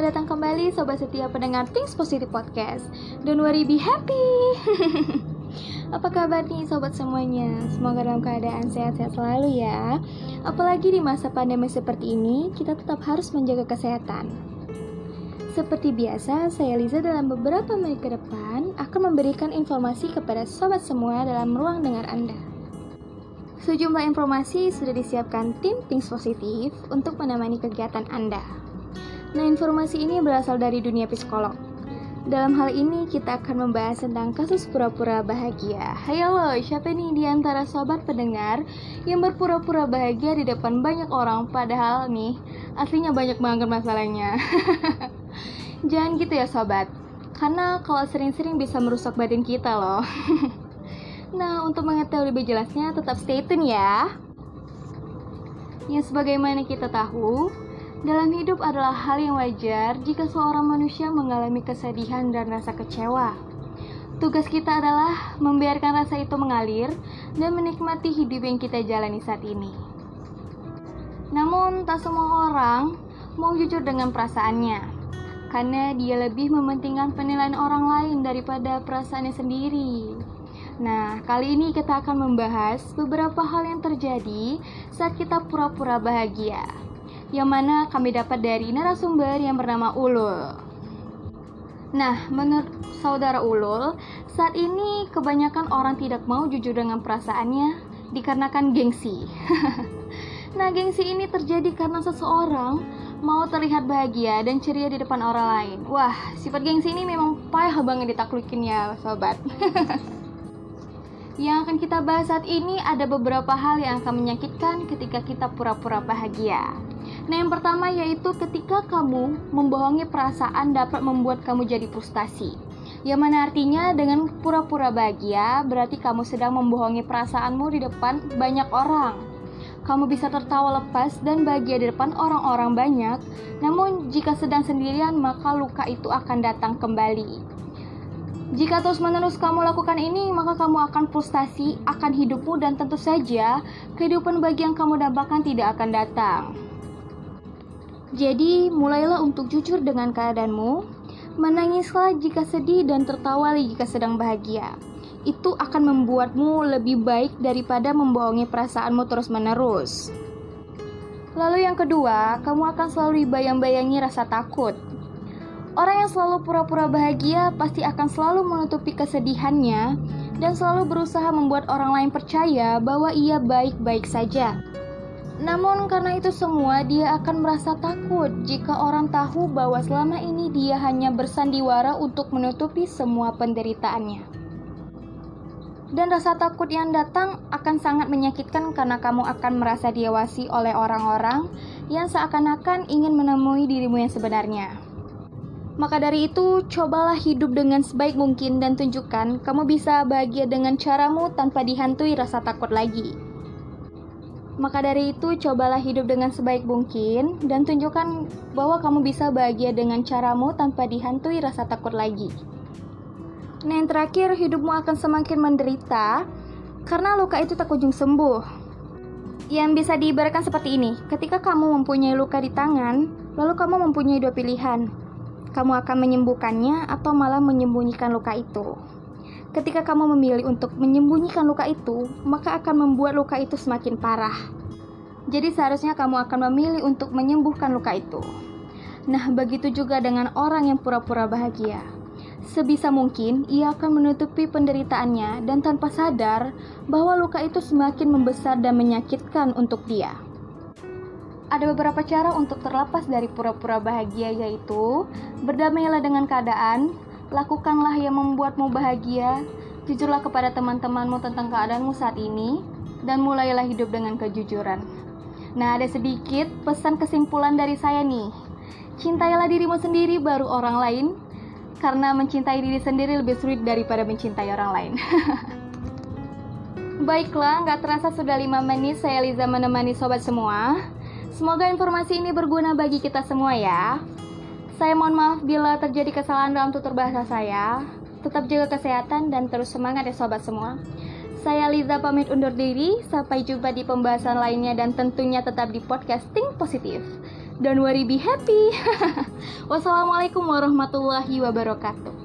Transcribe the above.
selamat datang kembali sobat setia pendengar Things Positive Podcast. Don't worry, be happy. Apa kabar nih sobat semuanya? Semoga dalam keadaan sehat-sehat selalu ya. Apalagi di masa pandemi seperti ini, kita tetap harus menjaga kesehatan. Seperti biasa, saya Liza dalam beberapa menit ke depan akan memberikan informasi kepada sobat semua dalam ruang dengar Anda. Sejumlah informasi sudah disiapkan tim Things Positif untuk menemani kegiatan Anda. Nah, informasi ini berasal dari dunia psikolog. Dalam hal ini, kita akan membahas tentang kasus pura-pura bahagia. Halo, siapa nih di antara sobat pendengar yang berpura-pura bahagia di depan banyak orang, padahal nih, aslinya banyak banget masalahnya. Jangan gitu ya sobat, karena kalau sering-sering bisa merusak badan kita loh. nah, untuk mengetahui lebih jelasnya, tetap stay tune ya. Yang sebagaimana kita tahu, dalam hidup adalah hal yang wajar jika seorang manusia mengalami kesedihan dan rasa kecewa. Tugas kita adalah membiarkan rasa itu mengalir dan menikmati hidup yang kita jalani saat ini. Namun, tak semua orang mau jujur dengan perasaannya, karena dia lebih mementingkan penilaian orang lain daripada perasaannya sendiri. Nah, kali ini kita akan membahas beberapa hal yang terjadi saat kita pura-pura bahagia yang mana kami dapat dari narasumber yang bernama Ulul. Nah, menurut saudara Ulul, saat ini kebanyakan orang tidak mau jujur dengan perasaannya dikarenakan gengsi. nah, gengsi ini terjadi karena seseorang mau terlihat bahagia dan ceria di depan orang lain. Wah, sifat gengsi ini memang payah banget ditaklukin ya, sobat. yang akan kita bahas saat ini ada beberapa hal yang akan menyakitkan ketika kita pura-pura bahagia. Nah, yang pertama yaitu ketika kamu membohongi perasaan dapat membuat kamu jadi frustasi. Yang mana artinya dengan pura-pura bahagia berarti kamu sedang membohongi perasaanmu di depan banyak orang. Kamu bisa tertawa lepas dan bahagia di depan orang-orang banyak, namun jika sedang sendirian maka luka itu akan datang kembali. Jika terus-menerus kamu lakukan ini, maka kamu akan frustasi akan hidupmu dan tentu saja kehidupan bagi yang kamu dambakan tidak akan datang. Jadi, mulailah untuk jujur dengan keadaanmu. Menangislah jika sedih dan tertawa jika sedang bahagia. Itu akan membuatmu lebih baik daripada membohongi perasaanmu terus-menerus. Lalu yang kedua, kamu akan selalu dibayang-bayangi rasa takut. Orang yang selalu pura-pura bahagia pasti akan selalu menutupi kesedihannya dan selalu berusaha membuat orang lain percaya bahwa ia baik-baik saja. Namun karena itu semua dia akan merasa takut jika orang tahu bahwa selama ini dia hanya bersandiwara untuk menutupi semua penderitaannya. Dan rasa takut yang datang akan sangat menyakitkan karena kamu akan merasa diawasi oleh orang-orang yang seakan-akan ingin menemui dirimu yang sebenarnya. Maka dari itu, cobalah hidup dengan sebaik mungkin dan tunjukkan kamu bisa bahagia dengan caramu tanpa dihantui rasa takut lagi. Maka dari itu, cobalah hidup dengan sebaik mungkin dan tunjukkan bahwa kamu bisa bahagia dengan caramu tanpa dihantui rasa takut lagi. Nah, yang terakhir, hidupmu akan semakin menderita karena luka itu tak kunjung sembuh. Yang bisa diibaratkan seperti ini, ketika kamu mempunyai luka di tangan, lalu kamu mempunyai dua pilihan. Kamu akan menyembuhkannya atau malah menyembunyikan luka itu. Ketika kamu memilih untuk menyembunyikan luka itu, maka akan membuat luka itu semakin parah. Jadi seharusnya kamu akan memilih untuk menyembuhkan luka itu. Nah, begitu juga dengan orang yang pura-pura bahagia. Sebisa mungkin ia akan menutupi penderitaannya dan tanpa sadar bahwa luka itu semakin membesar dan menyakitkan untuk dia. Ada beberapa cara untuk terlepas dari pura-pura bahagia yaitu berdamailah dengan keadaan, Lakukanlah yang membuatmu bahagia. Jujurlah kepada teman-temanmu tentang keadaanmu saat ini dan mulailah hidup dengan kejujuran. Nah, ada sedikit pesan kesimpulan dari saya nih. Cintailah dirimu sendiri baru orang lain karena mencintai diri sendiri lebih sulit daripada mencintai orang lain. Baiklah, nggak terasa sudah 5 menit saya Liza menemani sobat semua. Semoga informasi ini berguna bagi kita semua ya. Saya mohon maaf bila terjadi kesalahan dalam tutur bahasa saya. Tetap jaga kesehatan dan terus semangat ya sobat semua. Saya Liza pamit undur diri, sampai jumpa di pembahasan lainnya dan tentunya tetap di podcasting positif. Don't worry, be happy. Wassalamualaikum warahmatullahi wabarakatuh.